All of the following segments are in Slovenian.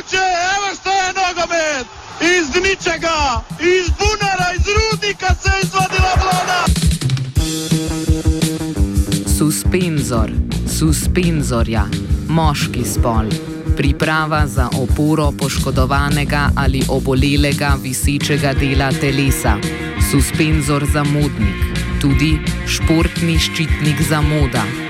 moguće, evo što je nogomet! Iz ničega, iz bunara, iz rudnika se izvadila vlada! Suspenzor, suspenzorja, moški spol. Priprava za oporo poškodovanega ali obolelega visečega dela telesa. Suspenzor za modnik, tudi športni ščitnik za moda.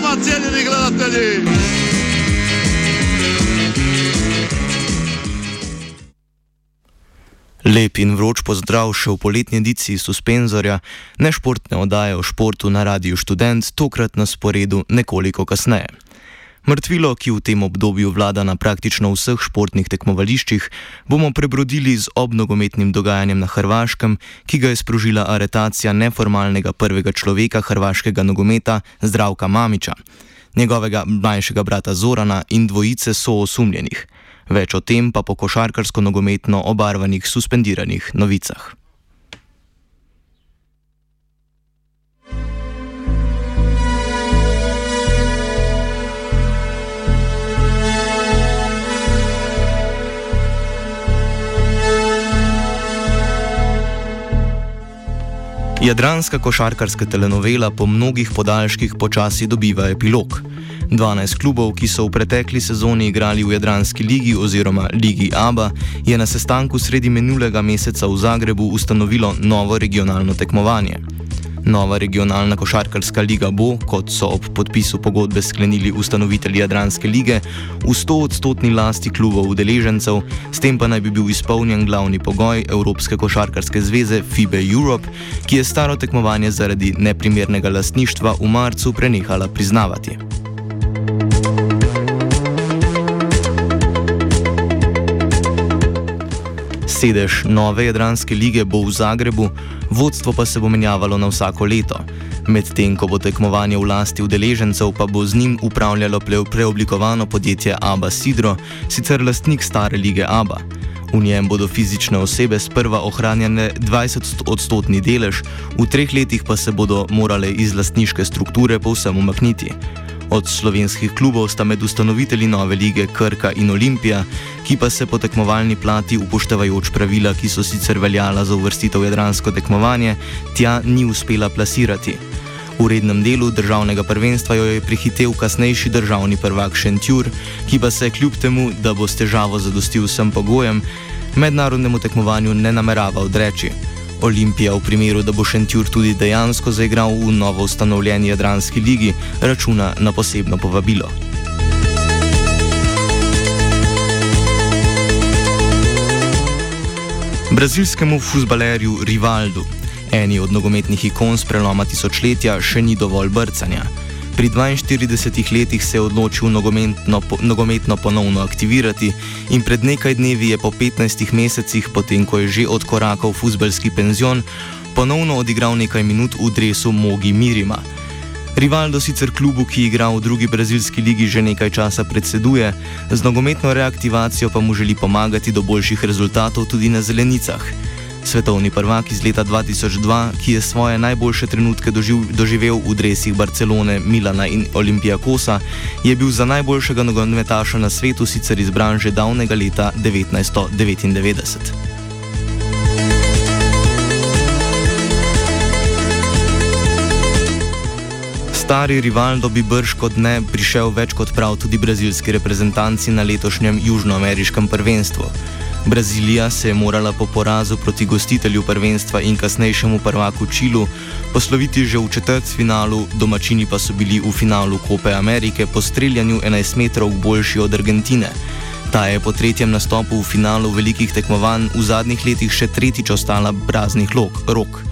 doma, cijenjeni gledatelji! Lep in vroč pozdrav še v poletni ediciji Suspenzorja, nešportne oddaje o športu na Radiu Student, tokrat na sporedu nekoliko kasneje. Mrtvilo, ki v tem obdobju vlada na praktično vseh športnih tekmovališčih, bomo prebrodili z obnogometnim dogajanjem na Hrvaškem, ki ga je sprožila aretacija neformalnega prvega človeka hrvaškega nogometa Zdravka Mamiča, njegovega mlajšega brata Zorana in dvojice soosumljenih. Več o tem pa po košarkarsko-nogometno obarvanih suspendiranih novicah. Jadranska košarkarska telenovela po mnogih podaljških počasi dobiva epilog. 12 klubov, ki so v pretekli sezoni igrali v Jadranski ligi oziroma Ligi ABA, je na sestanku sredi minulega meseca v Zagrebu ustanovilo novo regionalno tekmovanje. Nova regionalna košarkarska liga bo, kot so ob podpisu pogodbe sklenili ustanovitelji Jadranske lige, v 100-odstotni lasti klubov udeležencev, s tem pa naj bi bil izpolnjen glavni pogoj Evropske košarkarske zveze FIBE Europe, ki je staro tekmovanje zaradi neprimernega lastništva v marcu prenehala priznavati. Sedež nove Jadranske lige bo v Zagrebu, vodstvo pa se bo menjavalo na vsako leto. Medtem ko bo tekmovanje v lasti udeležencev, pa bo z njim upravljalo preoblikovano podjetje ABA Sidro, sicer lastnik stare lige ABA. V njem bodo fizične osebe sprva ohranjene 20-odstotni delež, v treh letih pa se bodo morale iz lastniške strukture povsem umakniti. Od slovenskih klubov sta med ustanovitelji nove lige Krka in Olimpija, ki pa se po tekmovalni plati, upoštevajoč pravila, ki so sicer veljala za uvrstitev v jadransko tekmovanje, tja ni uspela plasirati. V rednem delu državnega prvenstva jo je prihitev kasnejši državni prvak Šentjur, ki pa se kljub temu, da bo s težavo zadostil vsem pogojem, mednarodnemu tekmovanju ne namerava odreči. Olimpija v primeru, da bo Šentjur tudi dejansko zaigral v novo ustanovljeni Jadranski ligi, računa na posebno povabilo. Brazilskemu futbalerju Rivaldu, eni od nogometnih ikon z preloma tisočletja, še ni dovolj brcanja. Pri 42 letih se je odločil nogometno, po, nogometno ponovno aktivirati in pred nekaj dnevi je po 15 mesecih, potem ko je že odkorakal v futbalski penzion, ponovno odigral nekaj minut v dresu Mogi Mirima. Rivaldo sicer klubu, ki igra v drugi brazilski ligi, že nekaj časa predseduje, z nogometno reaktivacijo pa mu želi pomagati do boljših rezultatov tudi na zelenicah. Svetovni prvak iz leta 2002, ki je svoje najboljše trenutke doživ, doživel v dresih Barcelone, Milana in Olimpijakosa, je bil za najboljšega nogometaša na svetu sicer izbran že davnega leta 1999. Stari Rivaldo bi brž kot ne prišel več kot prav tudi brazilski reprezentanci na letošnjem južnoameriškem prvenstvu. Brazilija se je morala po porazu proti gostitelju prvenstva in kasnejšemu prvaku Čilu posloviti že v četrtfinalu, domačini pa so bili v finalu Kope Amerike po streljanju 11 metrov boljši od Argentine. Ta je po tretjem nastopu v finalu velikih tekmovanj v zadnjih letih še tretjič ostala praznih rok.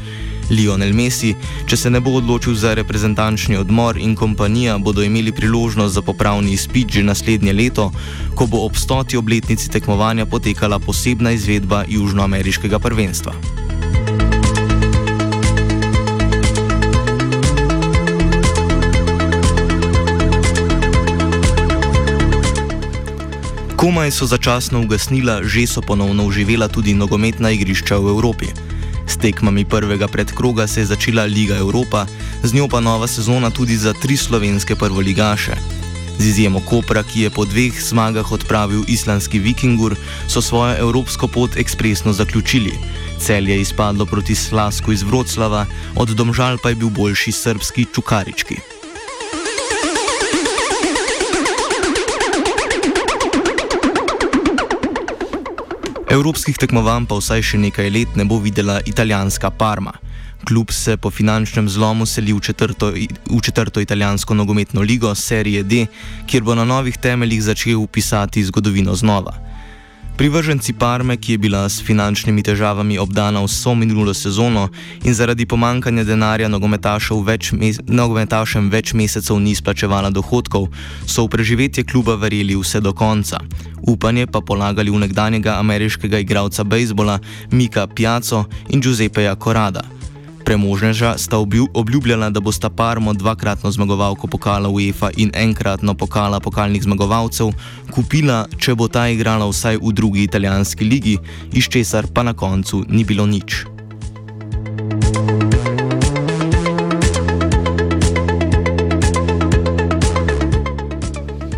Lionel Messi, če se ne bo odločil za reprezentančni odmor in kompanija, bodo imeli priložnost za popravni izpit že naslednje leto, ko bo ob stoti obletnici tekmovanja potekala posebna izvedba Južnoameriškega prvenstva. Komaj so začasno ugasnila, že so ponovno uživela tudi nogometna igrišča v Evropi. S tekmami prvega predkroga se je začela Liga Evropa, z njo pa nova sezona tudi za tri slovenske prvoligaše. Z izjemo Kopra, ki je po dveh zmagah odpravil islandski Vikingur, so svojo evropsko pot ekspresno zaključili. Cel je izpadlo proti Slasku iz Vroclava, od Domžal pa je bil boljši srpski Čukarički. Evropskih tekmovanj pa vsaj še nekaj let ne bo videla italijanska Parma. Klub se po finančnem zlomu seli v četrto, v četrto italijansko nogometno ligo, serije D, kjer bo na novih temeljih začel pisati zgodovino znova. Privrženci Parme, ki je bila s finančnimi težavami obdana vso minulo sezono in zaradi pomankanja denarja več nogometašem več mesecev ni izplačevala dohodkov, so v preživetje kluba verjeli vse do konca. Upanje pa polagali v nekdanjega ameriškega igralca bejzbola Mika Piaco in Giuseppeja Corrada. Premožneža sta obljubljala, da bosta Parmo dvakratno zmagovalko pokala UEFA in enkratno pokala pokalnih zmagovalcev kupila, če bo ta igrala vsaj v drugi italijanski ligi, iz česar pa na koncu ni bilo nič.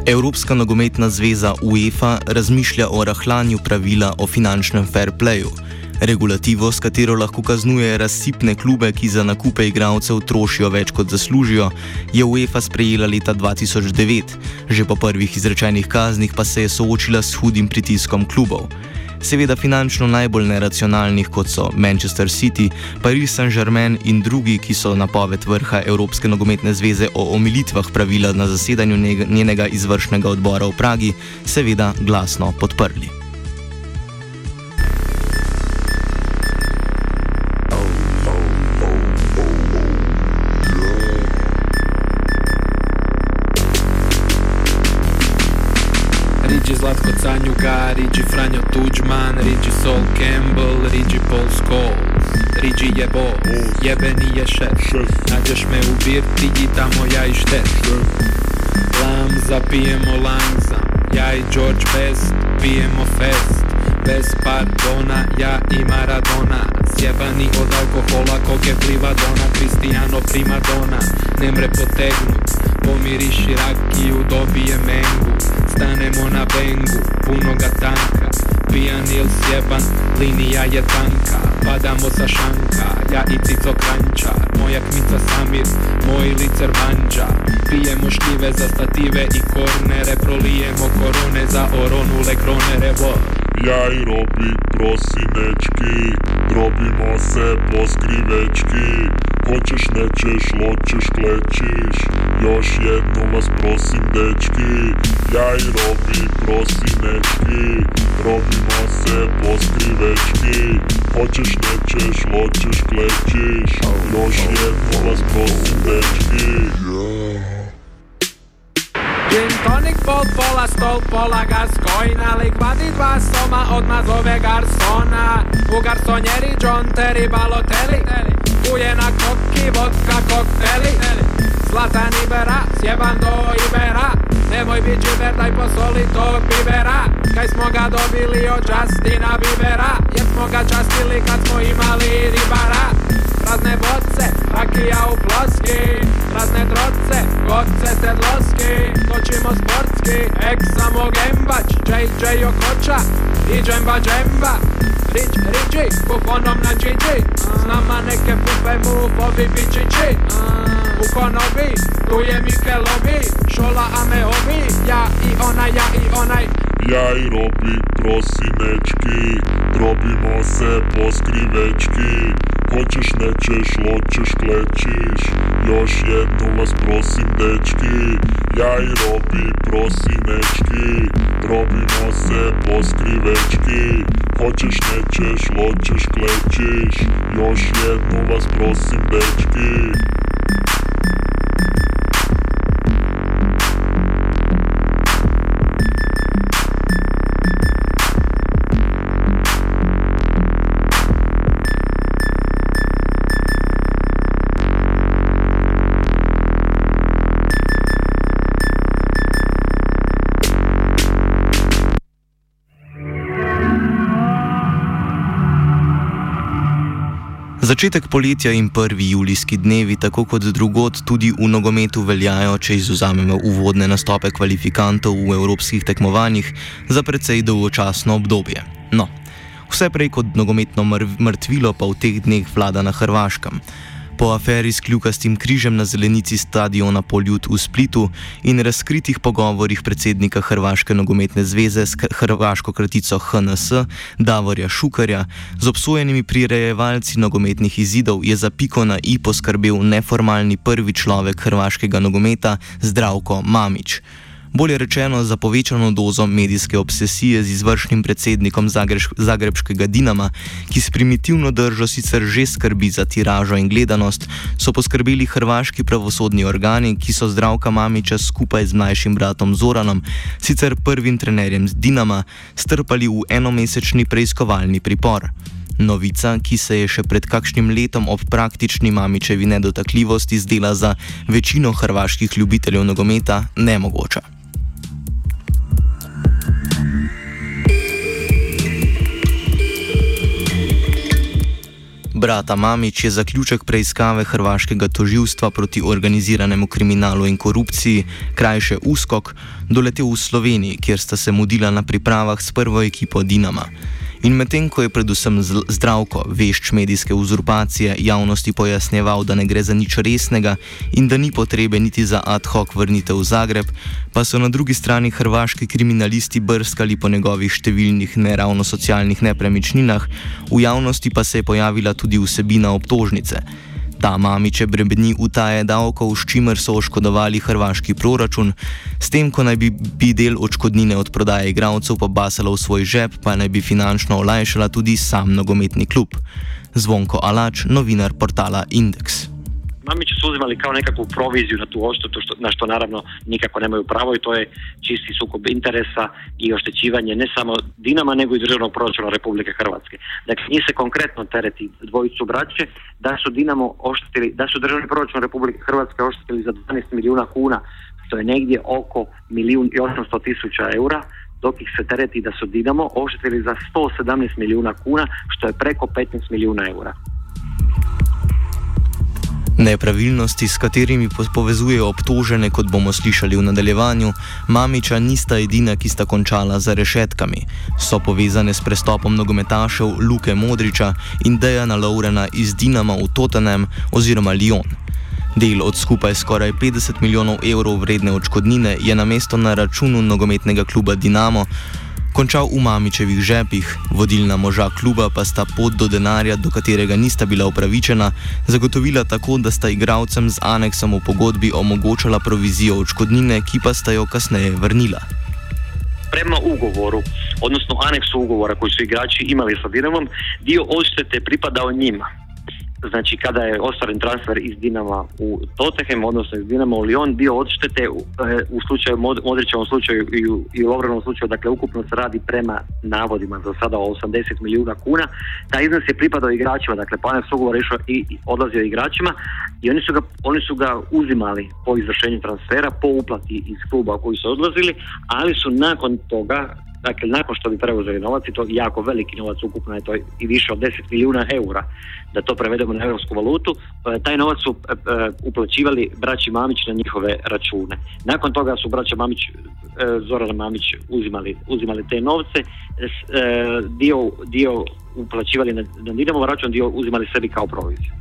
Evropska nogometna zveza UEFA razmišlja o rahlanju pravila o finančnem fair playu. Regulativo, s katero lahko kaznuje razsipne klube, ki za nakupe igralcev trošijo več kot zaslužijo, je UEFA sprejela leta 2009, že po prvih izrečenih kaznih pa se je soočila s hudim pritiskom klubov. Seveda finančno najbolj neracionalnih, kot so Manchester City, Paris Saint-Germain in drugi, ki so napoved vrha Evropske nogometne zveze o omilitvah pravila na zasedanju njenega izvršnega odbora v Pragi, seveda glasno podprli. George Best, pijemo fest. Bez pardona, ja i Maradona. Sjebani od alkohola, koke privadona. Cristiano primadona, ne mre potegnut Pomiriši rakiju, dobije mengu. Stanemo na bengu, puno ga tanka Pijan il sjeban, linija je tanka Padamo sa šanka, ja i cico krančar Moja kmica Samir, moj licer banđa Pijemo šljive za stative i kornere Prolijemo korone za oronule kronere. Ja i Robi prosinečki Drobimo se po skrivečki Hoćeš, nećeš, loćeš, klečiš. Još jednu vas prosim dečki. Ja i Robi prosinečki. Drobimo se po skrivečki Hoćeš, nećeš, loćeš, klečiš. Još jednu vas prosim dečki. Gin tonic, pol, pola, stol, pola, gaskojna Lik vadi dva soma, odmah zove garsona. U garsonjeri John Terry Balotelli kujena kokki, vodka, kokteli. Zlata Ibera, sjeban do Ibera. Nemoj bit džiber, posoli tog bibera Kaj smo ga dobili od Justina Bibera Jer smo ga častili kad smo imali ribara. Razne boce, rakija u ploski. Razne troce, godce sedloski. Točimo sportski, ek samo gembač. JJ Okoča i džemba džemba. Rič, riči, bufonom na čiči S nama neke pupe mu povi bičići. U konobi, tu je Mikelovi Šola Ameovi, ja i onaj, ja i onaj. Ja i Robi prosinečki Drobimo se po skrivečki Hoćeš, nećeš, loćeš, klečiš Još jednu vas prosim dečki. Ja i Robi prosinečki Drobimo se po skrivečki Hoćeš, nećeš, loćeš, klečiš Još jednu vas prosim, dečki Začetek poletja in prvi julijski dnevi, tako kot drugot, tudi v nogometu veljajo, če izuzamemo uvodne nastope kvalifikantov v evropskih tekmovanjih za precej dolgočasno obdobje. No, vse prej kot nogometno mrtvilo pa v teh dneh vlada na Hrvaškem po aferi s kljukastim križem na zelenici stadiona Poljut v Splitu in razkritih pogovorih predsednika Hrvaške nogometne zveze s hrvaško kratico HNS Davorja Šukarja z obsojenimi prirejevalci nogometnih izidov je za piko na i poskrbel neformalni prvi človek hrvaškega nogometa Zdravko Mamič bolje rečeno za povečano dozo medijske obsesije z izvršnim predsednikom Zagrebskega Dinama, ki s primitivno držo sicer že skrbi za tiražo in gledanost, so poskrbeli hrvaški pravosodni organi, ki so zdravka Mamiča skupaj z mlajšim bratom Zoranom, sicer prvim trenerjem z Dinama, strpali v enomesečni preiskovalni pripor. Novica, ki se je še pred kakšnim letom ob praktični mamičevi nedotakljivosti zdela za večino hrvaških ljubiteljev nogometa nemogoča. Brata Mamič je zaključek preiskave hrvaškega toživstva proti organiziranemu kriminalu in korupciji, krajše USKOK, doletel v Sloveniji, kjer sta se mudila na pripravah s prvo ekipo Dinama. In medtem ko je predvsem zdravko, vešč medijske uzurpacije, javnosti pojasnjeval, da ne gre za nič resnega in da ni potrebe niti za ad hoc vrnitev v Zagreb, pa so na drugi strani hrvaški kriminalisti brskali po njegovih številnih neravno socialnih nepremičninah, v javnosti pa se je pojavila tudi vsebina obtožnice. Ta mamiče brebni utaje davkov, s čimer so oškodovali hrvaški proračun, s tem, ko naj bi, bi del očkodnine od prodaje igralcev pobasala v svoj žep, pa naj bi finančno olajšala tudi sam nogometni klub. Zvonko Alač, novinar portala Index. Mamići su uzimali kao nekakvu proviziju na tu odštetu, što, na što naravno nikako nemaju pravo i to je čisti sukob interesa i oštećivanje ne samo Dinama, nego i državnog proračuna Republike Hrvatske. Dakle, njih se konkretno tereti dvojicu braće da su Dinamo oštetili, da su državni proračun Republike Hrvatske oštetili za 12 milijuna kuna, što je negdje oko milijun i 800 tisuća eura, dok ih se tereti da su Dinamo oštetili za 117 milijuna kuna, što je preko 15 milijuna eura. Nepravilnosti, s katerimi povezujejo obtožene, kot bomo slišali v nadaljevanju, Mamiča nista edina, ki sta končala za rešetkami. So povezane s prestopom nogometašev Luke Modriča in Dejana Laurena iz Dinama v Tottenham oziroma Lyon. Del od skupaj skoraj 50 milijonov evrov vredne odškodnine je na mesto na računu nogometnega kluba Dinamo končal v Mamičevih žepih, vodilna moža kluba pa sta pot do denarja, do katerega nista bila upravičena, zagotovila tako, da sta igralcem z aneksom v pogodbi omogočala provizijo odškodnine, ki pa sta jo kasneje vrnila. Prema ugovoru, odnosno aneksu ugovora koji su igrači imali sa Dinamom, dio odštete pripadao njima. Znači kada je ostvaren transfer iz Dinama u Tottenham, odnosno iz Dinama u Lyon, bio odštete u, e, u slučaju Modrićevom slučaju i u, i u Lovrenom slučaju, dakle ukupno se radi prema navodima za sada o 80 milijuna kuna. Taj iznos je pripadao igračima, dakle panak su ugovor išao i odlazio igračima i oni su, ga, oni su ga uzimali po izvršenju transfera, po uplati iz kluba koji su odlazili, ali su nakon toga Dakle, nakon što bi preuzeli novac, i to jako veliki novac, ukupno je to i više od 10 milijuna eura, da to prevedemo na europsku valutu, e, taj novac su e, e, uplaćivali braći Mamić na njihove račune. Nakon toga su braća Mamić, Zoran Mamić uzimali, uzimali te novce, dio, dio uplaćivali na, na račun, dio uzimali sebi kao proviziju.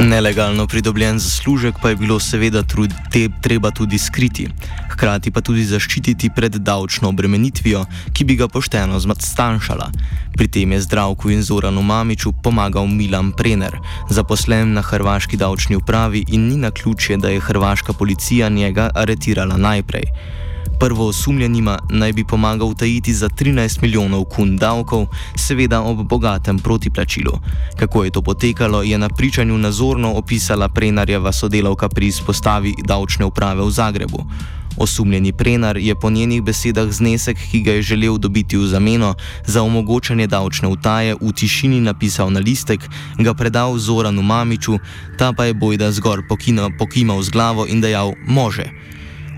Nelegalno pridobljen zaslužek pa je bilo seveda trud, te, treba tudi skriti, hkrati pa tudi zaščititi pred davčno obremenitvijo, ki bi ga pošteno zmatstanšala. Pri tem je zdravku in Zoranu Mamiču pomagal Milan Prener, zaposlen na hrvaški davčni upravi in ni na ključje, da je hrvaška policija njega aretirala najprej. Prvo osumljenima naj bi pomagal tajiti za 13 milijonov kun davkov, seveda ob bogatem protiplačilu. Kako je to potekalo, je na pričanju nazorno opisala Prenarjeva sodelavka pri izpostavi davčne uprave v Zagrebu. Osumljeni Prenar je po njenih besedah znesek, ki ga je želel dobiti v zameno za omogočanje davčne utaje, v tišini napisal na listek, ga predal Zoranu Mamiču, ta pa je bojda zgor pokimal z glavo in dejal: Može.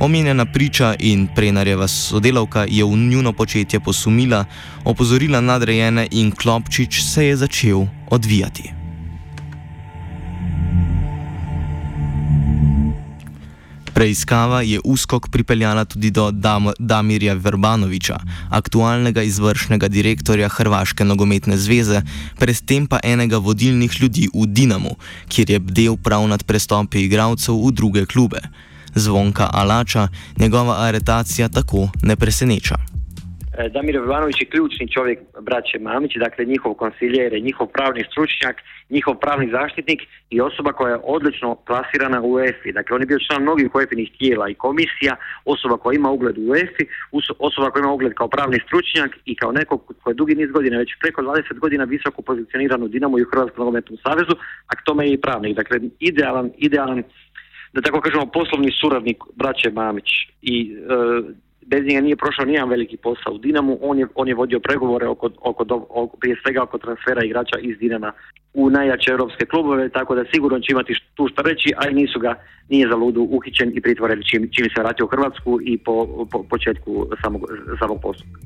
Omenjena priča in Prenarjeva sodelavka je v njuno početje posumila, opozorila nadrejene in Klopčič se je začel odvijati. Preiskava je uskok pripeljala tudi do Dam Damirja Verbanoviča, aktualnega izvršnega direktorja Hrvaške nogometne zveze, predtem pa enega vodilnih ljudi v Dinamu, kjer je bdel prav nad prestopi igralcev v druge klube. Zvonka Alača njegova aretacija tako ne preseneča. E, Damir Ivanović je ključni čovjek braće Mamić, dakle njihov konsiljer, njihov pravni stručnjak, njihov pravni zaštitnik i osoba koja je odlično klasirana u UEFA. Dakle, on je bio član mnogih UEFA-inih tijela i komisija, osoba koja ima ugled u UEFA, osoba koja ima ugled kao pravni stručnjak i kao neko koji je dugi niz godina, već preko 20 godina visoko pozicioniran u Dinamo i u Hrvatskom nogometnom savezu, a k tome je i pravnik. Dakle, idealan, idealan da tako kažemo poslovni suradnik braće Mamić i e, bez njega nije prošao nijedan veliki posao u Dinamu, on je, on je vodio pregovore oko, oko, oko, prije svega oko transfera igrača iz Dinama u najjače europske klubove, tako da sigurno će imati tu što reći, a i nisu ga, nije za ludu uhićen i pritvoren čim, čim se vratio u Hrvatsku i po, po početku samog, samog postupka.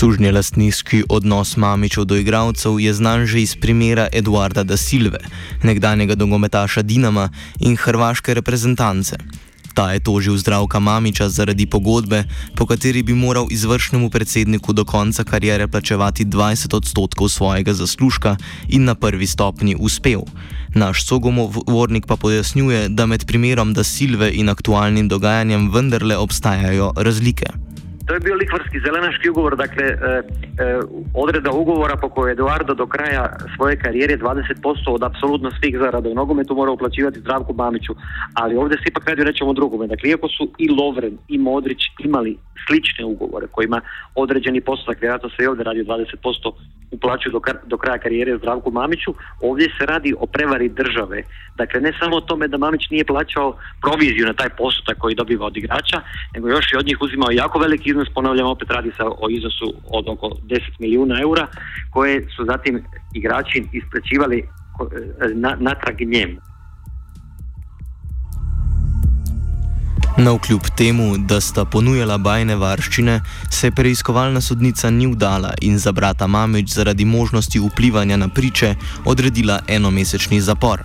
Sužnje lastniški odnos Mamičev do igralcev je znan že iz primera Eduarda da Silve, nekdanjega dogometaša Dinama in hrvaške reprezentance. Ta je tožil zdravka Mamiča zaradi pogodbe, po kateri bi moral izvršnemu predsedniku do konca karijere plačevati 20 odstotkov svojega zaslužka in na prvi stopni uspel. Naš sogovornik pa pojasnjuje, da med primerom da Silve in aktualnim dogajanjem vendarle obstajajo razlike. To je bio likvarski zelenaški ugovor, dakle e, e, odreda ugovora po kojoj Eduardo do kraja svoje karijere 20% od apsolutno svih zarada u nogometu mora uplaćivati Zdravku Mamiću, ali ovdje se ipak radi o drugome. Dakle, iako su i Lovren i Modrić imali slične ugovore kojima određeni postotak, vjerojatno se i ovdje radi o 20% uplaćuju do, do kraja karijere Zdravku Mamiću, ovdje se radi o prevari države. Dakle, ne samo o tome da Mamić nije plaćao proviziju na taj postotak koji dobiva od igrača, nego još i od njih uzimao jako veliki iznos, ponavljam, opet radi se o iznosu od oko 10 milijuna eura, koje su zatim igrači isplaćivali natrag njemu. Na vkljub temu, da sta ponujala bajne varščine, se preiskovalna sodnica ni vdala in za brata Mamič zaradi možnosti vplivanja na priče odredila enomesečni zapor.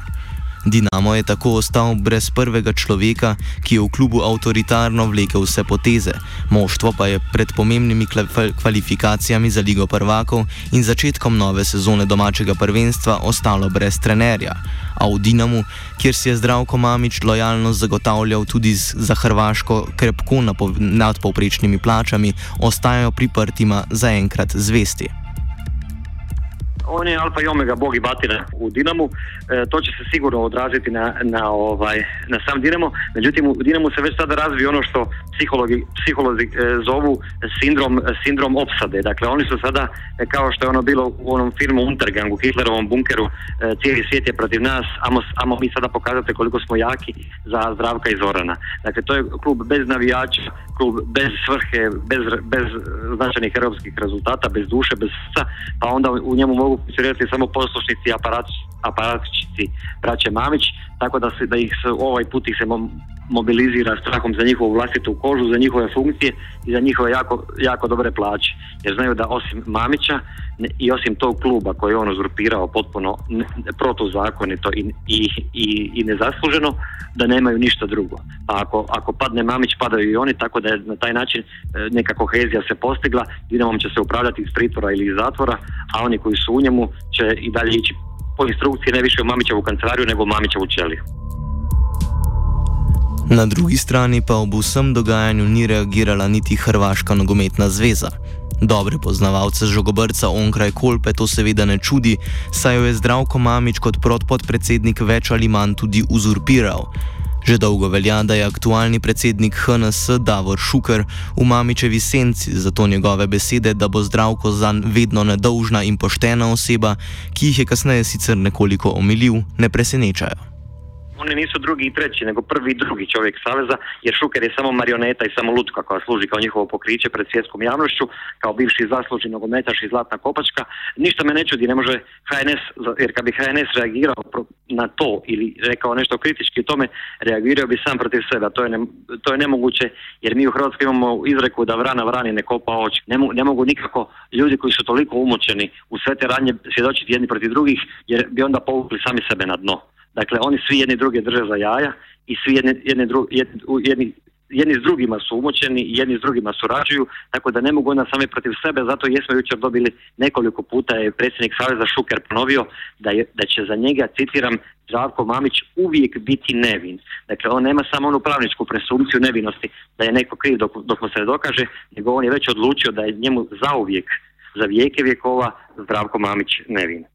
Dinamo je tako ostal brez prvega človeka, ki je v klubu avtoritarno vlekel vse poteze, moštvo pa je pred pomembnimi kvalifikacijami za Ligo prvakov in začetkom nove sezone domačega prvenstva ostalo brez trenerja. A v Dinamu, kjer si je zdravko Mamič lojalnost zagotavljal tudi za Hrvaško krepko nadpovprečnimi plačami, ostajajo priprtima zaenkrat zvesti. On je alfa i omega bog i batina u Dinamu, e, to će se sigurno odraziti na, na, ovaj, na sam Dinamo, međutim u Dinamu se već sada razvije ono što psihologi, psiholozi e, zovu sindrom, sindrom opsade, dakle oni su sada e, kao što je ono bilo u onom filmu Untergang u Hitlerovom bunkeru, cijeli svijet je protiv nas, amo, amo mi sada pokazate koliko smo jaki za Zdravka i Zorana. Dakle to je klub bez navijača, klub bez svrhe, bez, bez značajnih europskih rezultata, bez duše, bez srca, pa onda u njemu mogu funkcionirati samo poslušnici aparat, aparatčici braće Mamić, tako da, se, da ih ovaj put ih se mobilizira strahom za njihovu vlastitu kožu, za njihove funkcije i za njihove jako, jako dobre plaće. Jer znaju da osim Mamića i osim tog kluba koji je on uzurpirao potpuno protuzakonito i, i, i, i nezasluženo, da nemaju ništa drugo. Pa ako, ako padne Mamić, padaju i oni, tako da je na taj način e, neka kohezija se postigla, Dinamom će se upravljati iz pritvora ili iz zatvora, a oni koji su u njemu će i dalje ići po instrukciji ne više u Mamićevu kancelariju nego u Mamićevu ćeliju. Na drugi strani pa ob vsem dogajanju ni reagirala niti Hrvaška nogometna zveza. Dobre poznavalce žogobrca onkraj Kolpe to seveda ne čudi, saj jo je zdravko Mamič kot podpredsednik več ali manj tudi uzurpiral. Že dolgo velja, da je aktualni predsednik HNS Davor Šuker v mamičevi senci, zato njegove besede, da bo zdravko zanj vedno nedolžna in poštena oseba, ki jih je kasneje sicer nekoliko omilil, ne presenečajo. Oni nisu drugi i treći, nego prvi i drugi čovjek Saveza, jer Šuker je samo marioneta i samo lutka koja služi kao njihovo pokriće pred svjetskom javnošću, kao bivši zaslužni nogometaš i zlatna kopačka. Ništa me ne čudi, ne može HNS, jer kad bi HNS reagirao na to ili rekao nešto kritički o tome, reagirao bi sam protiv sebe, to je, ne, to je nemoguće, jer mi u Hrvatskoj imamo izreku da vrana vrani ne kopa oči. Ne, ne mogu nikako ljudi koji su toliko umočeni u sve te radnje svjedočiti jedni protiv drugih, jer bi onda povukli sami sebe na dno. Dakle, oni svi jedni druge drže za jaja i svi jedni, jedni, jedni, jedni s drugima su umoćeni i jedni s drugima surađuju, tako da ne mogu onda sami protiv sebe, zato jesmo jučer dobili nekoliko puta je predsjednik Saveza Šuker ponovio da, je, da će za njega, citiram, Zdravko Mamić uvijek biti nevin. Dakle, on nema samo onu pravničku presumpciju nevinosti da je neko kriv dok, dok mu se dokaže, nego on je već odlučio da je njemu zauvijek, za vijeke vjekova Zdravko Mamić nevin.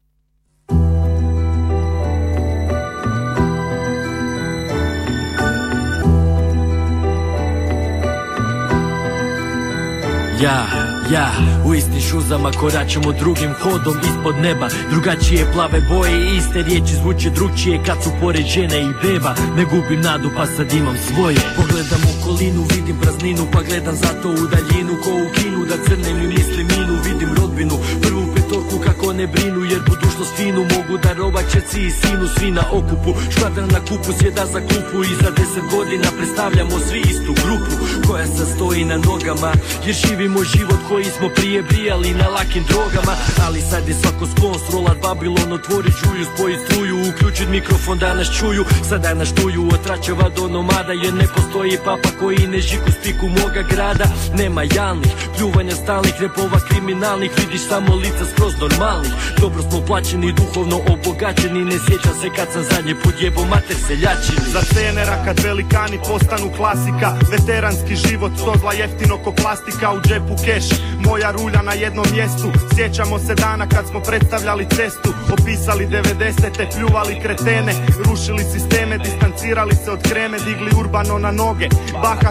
Ja, ja, u istim šuzama koračamo drugim hodom ispod neba. Drugačije plave boje i iste riječi zvuče drugčije kad su pored žene i beba. Ne gubim nadu pa sad imam svoje. Pogledam okolinu, vidim prazninu pa gledam zato u daljinu. Ko u kinu da crnem i mislim minu, vidim rodbinu Prvu petorku kako ne brinu jer budućnost finu Mogu darovat čeci i sinu svi na okupu. Škvadran na kupu sjeda za klupu i za deset godina predstavljamo svi istu grupu Koja se stoji na nogama. Jer živimo život koji smo prije brijali na lakim drogama. Ali sad je svako sklon srolat Babilon Otvori čuju, spoji struju Uključit mikrofon da nas čuju. Sada nas štuju od tračeva do nomada Jer ne postoji papa koji ne žiku spiku moga grada. Nema jalnih, pljuvanja stalnih Repova kriminalnih, vidiš samo lica skroz normalnih Dobro smo plaćeni, duhovno obogaćeni. Ne sjećam se kad sam zadnji put jebo mater seljačini. Za scenera kad velikani postanu klasika Veteranski život, stozla jeftino ko plastika u džepu keš. Moja rulja na jednom mjestu Sjećamo se dana kad smo predstavljali cestu. Opisali 90. pljuvali kretene Rušili sisteme, distancirali se od kreme Digli urbano na noge.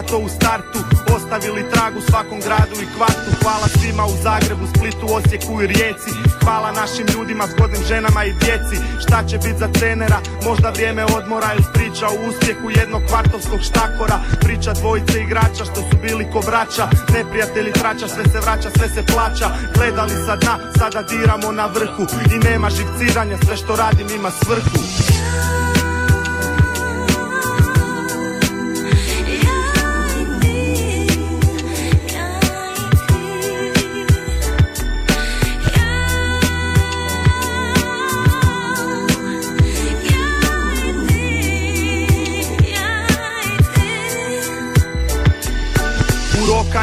To u startu Ostavili tragu svakom gradu i kvartu. Hvala svima u Zagrebu, Splitu, Osijeku i Rijeci Hvala našim ljudima, zgodnim ženama i djeci. Šta će bit za trenera, možda vrijeme odmora Ili priča o uspjehu jednog kvartovskog štakora. Priča dvojice igrača što su bili ko braća Neprijatelji trača, sve se vraća, sve se plaća. Gledali sad na, sada diramo na vrhu. I nema živciranja, sve što radim ima svrhu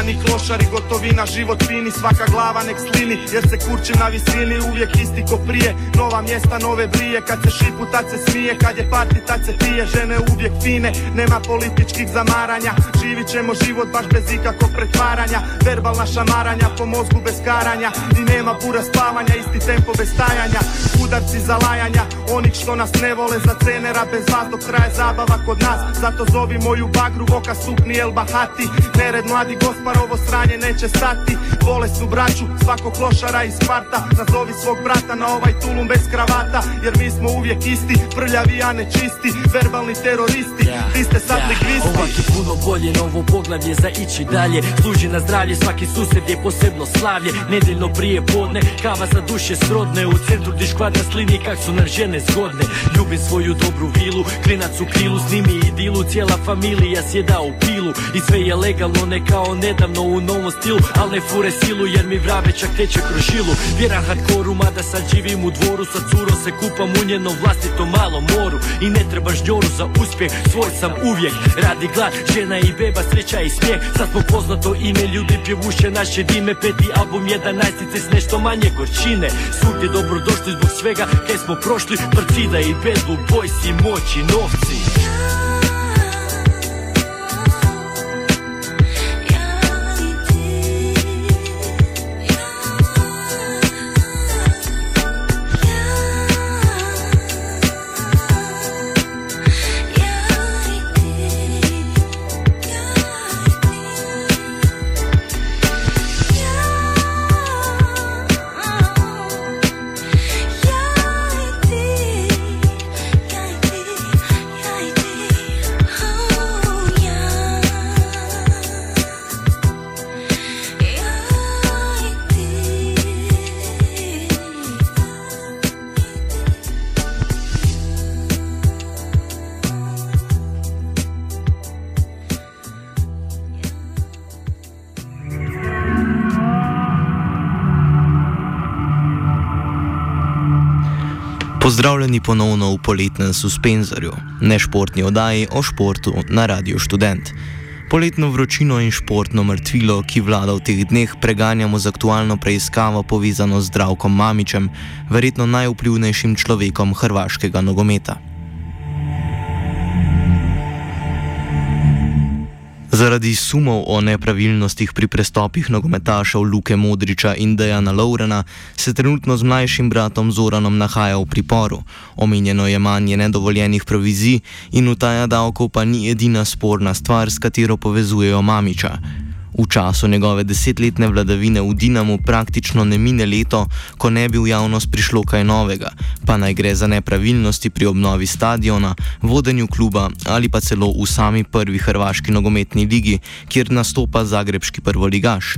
Ni klošari, gotovina, život fini. Svaka glava nek slini, jer se kurči na visini. Uvijek isti ko prije, nova mjesta, nove brije Kad se šipu, tad se smije, kad je parti, tad se pije. Žene uvijek fine, nema političkih zamaranja. Živit ćemo život baš bez ikakvog pretvaranja. Verbalna šamaranja, po mozgu bez karanja. I nema pura spavanja, isti tempo bez stajanja. Udarci za lajanja, onih što nas ne vole Za cenera bez vas dok traje zabava kod nas. Zato zovi moju bagru, voka sukni el bahati. Nered mladi gospar ovo sranje neće stati. Vole su braću, svakog klošara iz Sparta. Nazovi svog brata na ovaj tulum bez kravata. Jer mi smo uvijek isti, prljavi a ne čisti. Verbalni teroristi, yeah, vi ste sad yeah. Ovak je puno bolje, novo poglavlje za ići dalje. Služi na zdravlje, svaki sused je posebno slavlje. Nedeljno prije podne, kava za duše srodne. U centru gdje škvadra slini kak su nam žene zgodne. Ljubim svoju dobru vilu, klinac u krilu Snimi i dilu, cijela familija sjeda u pilu I sve je legalno, ne kao nedavno u novom stilu Al ne fure silu jer mi vrave čak teče kroz žilu Vjeran hardkoru mada sad živim u dvoru Sa curom se kupam u njenom vlastitom malom moru. I ne trebaš njoru za uspjeh Svoj sam uvijek. Radi glad, žena i beba, sreća i smijeh. Sad smo poznato ime, ljudi pjevuše naše dime. Peti album, jedan najstice s nešto manje gorčine. Svugdje dobro došli zbog svega Kaj smo prošli, Torcida i Bad Blue Boys i moći, novci Pozdravljeni ponovno v poletnem suspenzorju, nešportni oddaji o športu na Radio Student. Poletno vročino in športno mrtvilo, ki vlada v teh dneh, preganjamo z aktualno preiskavo povezano z Zdravkom Mamičem, verjetno najvplivnejšim človekom hrvaškega nogometa. Zaradi sumov o nepravilnostih pri prestopih nogometašev Luke Modriča in Dejana Laurena se trenutno z mlajšim bratom Zoranom nahaja v priporu. Omenjeno je manje nedovoljenih provizij in utaja davkov pa ni edina sporna stvar, s katero povezujejo Mamiča. V času njegove desetletne vladavine v Dinamu praktično ne mine leto, ko ne bi v javnost prišlo kaj novega, pa naj gre za nepravilnosti pri obnovi stadiona, vodenju kluba ali pa celo v sami prvi hrvaški nogometni ligi, kjer nastopa zagrebski prvoligaš.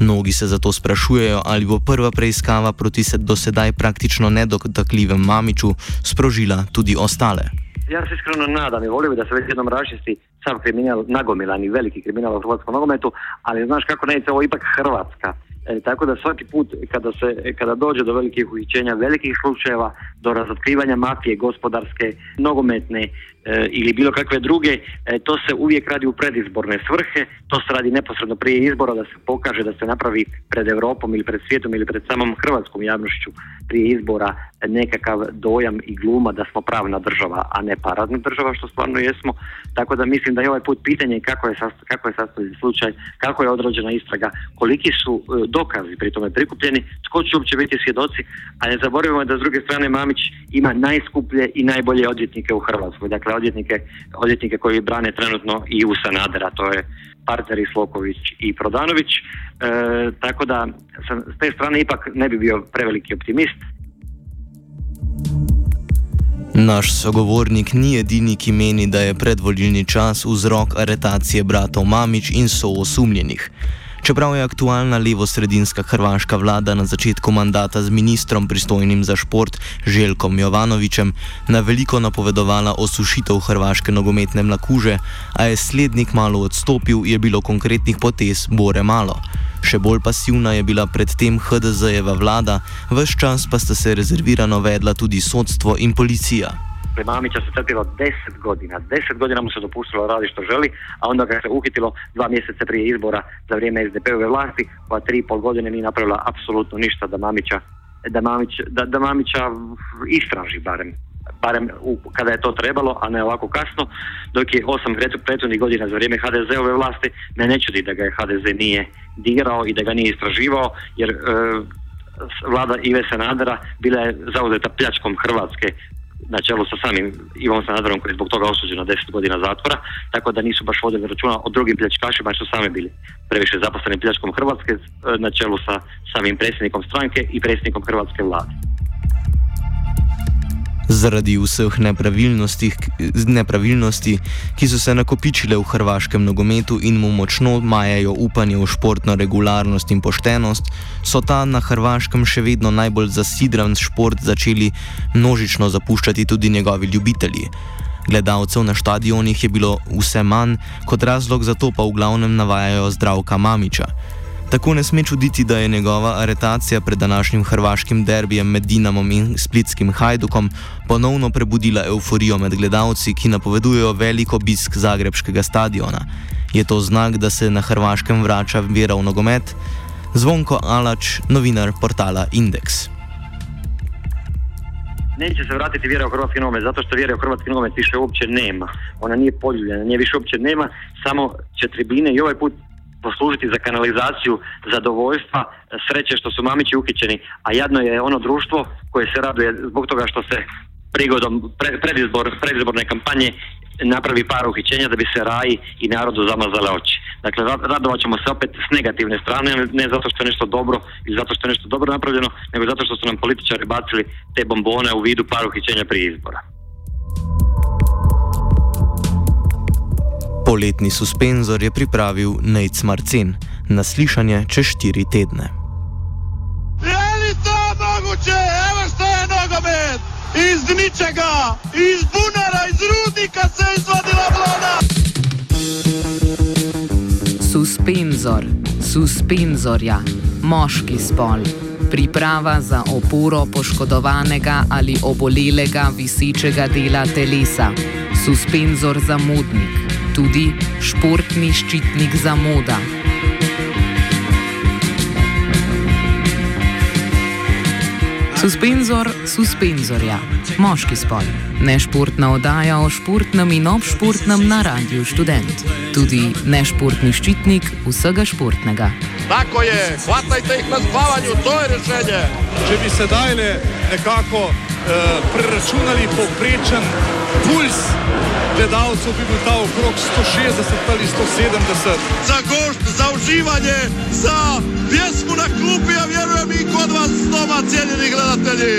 Mnogi se zato sprašujejo, ali bo prva preiskava proti do sedaj praktično nedotakljivem Mamiču sprožila tudi ostale. Ja se iskreno nadam i volio bi da se već jednom rašisti sav kriminal, nagomilani veliki kriminal u hrvatskom nogometu, ali znaš kako neće ovo ipak Hrvatska. E, tako da svaki put kada, se, kada dođe do velikih uhićenja, velikih slučajeva, do razotkrivanja mafije, gospodarske, nogometne ili bilo kakve druge, e, to se uvijek radi u predizborne svrhe, to se radi neposredno prije izbora da se pokaže da se napravi pred Europom ili pred svijetom ili pred samom hrvatskom javnošću prije izbora nekakav dojam i gluma da smo pravna država, a ne paradna država što stvarno jesmo. Tako da mislim da je ovaj put pitanje kako je, kako je sastavljen slučaj, kako je odrođena istraga, koliki su dokazi pri tome prikupljeni, tko će uopće biti svjedoci, a ne zaboravimo da s druge strane Mamić ima najskuplje i najbolje odvjetnike u Hrvatskoj, dakle odvjetnike, odvjetnike koji brane trenutno i u Sanadera, to je partneri Sloković i Prodanović, e, tako da sam, s te strane ipak ne bi bio preveliki optimist. Naš sogovornik ni edini, ki meni, da je predvolilni čas vzrok aretacije bratov Mamič in soosumljenih. Čeprav je aktualna levo-sredinska hrvaška vlada na začetku mandata z ministrom pristojnim za šport Željkom Jovanovičem na veliko napovedovala osušitev hrvaške nogometne mlakuže, a je slednik malo odstopil, je bilo konkretnih potez bore malo. Še bolj pasivna je bila predtem HDZ-jeva vlada, vse čas pa sta se rezervirano vedla tudi sodstvo in policija. Mamića se trpilo deset godina. Deset godina mu se dopustilo radi što želi, a onda ga se uhitilo dva mjeseca prije izbora za vrijeme SDP-ove vlasti, pa tri i pol godine nije napravila apsolutno ništa da Mamića, da Mamić, da, da Mamića istraži barem barem u, kada je to trebalo, a ne ovako kasno, dok je osam prethodnih godina za vrijeme HDZ-ove vlasti, me ne čudi da ga je HDZ nije dirao i da ga nije istraživao, jer e, vlada Ive Sanadera bila je zauzeta pljačkom Hrvatske na čelu sa samim Ivom Sanaderom koji je zbog toga osuđen na 10 godina zatvora, tako da nisu baš vodili računa o drugim pljačkašima što sami bili previše zaposleni pljačkom Hrvatske e, na čelu sa samim predsjednikom stranke i predsjednikom Hrvatske vlade. Zaradi vseh nepravilnosti, nepravilnosti, ki so se nakopičile v hrvaškem nogometu in mu močno majajo upanje v športno regularnost in poštenost, so ta na hrvaškem še vedno najbolj zasidran šport začeli množično zapuščati tudi njegovi ljubitelji. Gledalcev na stadionih je bilo vse manj, kot razlog za to pa v glavnem navajajo zdravka Mamiča. Tako ne sme čuditi, da je njegova aretacija pred današnjim hrvaškim derbijem med Dinamom in splitskim Hajdukom ponovno prebudila euforijo med gledalci, ki napovedujejo velik obisk zagrebskega stadiona. Je to znak, da se na Hrvaškem vrača vera v nogomet? Zvonko Alač, novinar portala Index. Neće se vratiti vjera u hrvatski nogomet, zato što vjera u hrvatski nogomet više uopće nema. Ona nije poljubljena, nje više uopće nema, samo će tribine i ovaj put poslužiti za kanalizaciju zadovoljstva, sreće što su mamići uhićeni, a jadno je ono društvo koje se raduje zbog toga što se prigodom predizbor, predizborne kampanje napravi par uhićenja da bi se raji i narodu zamazale oči. Dakle, radovat ćemo se opet s negativne strane, ne zato što je nešto dobro ili zato što je nešto dobro napravljeno, nego zato što su nam političari bacili te bombone u vidu par uhićenja prije izbora. Poletni suspenzor je pripravil Nec Marcin na slišanje čez štiri tedne. Je li to mogoče? Evo što je nogomet! Iz ničega, iz bunara, iz rudnika se je izvadila vlada! Suspenzor, suspenzorja, moški spol. priprava za oporo poškodovanega ali obolelega visičega dela telesa, suspenzor za modnik, tudi športni ščitnik za moda. Suspenzor suspenzorja, moški spol, nešportna oddaja o športnem in obšportnem na Radiu Student, tudi nešportni ščitnik vsega športnega. Tako je, hvatajte jih na spavanju, to je rešenje. Če bi sedaj le nekako uh, preračunali povprečen puls gledalcev, bi bil ta okrog 160 ali 170. Za gošt, za uživanje, za pjesmu na klupi, a vjerujem i kod vas doma, cijenjeni gledatelji.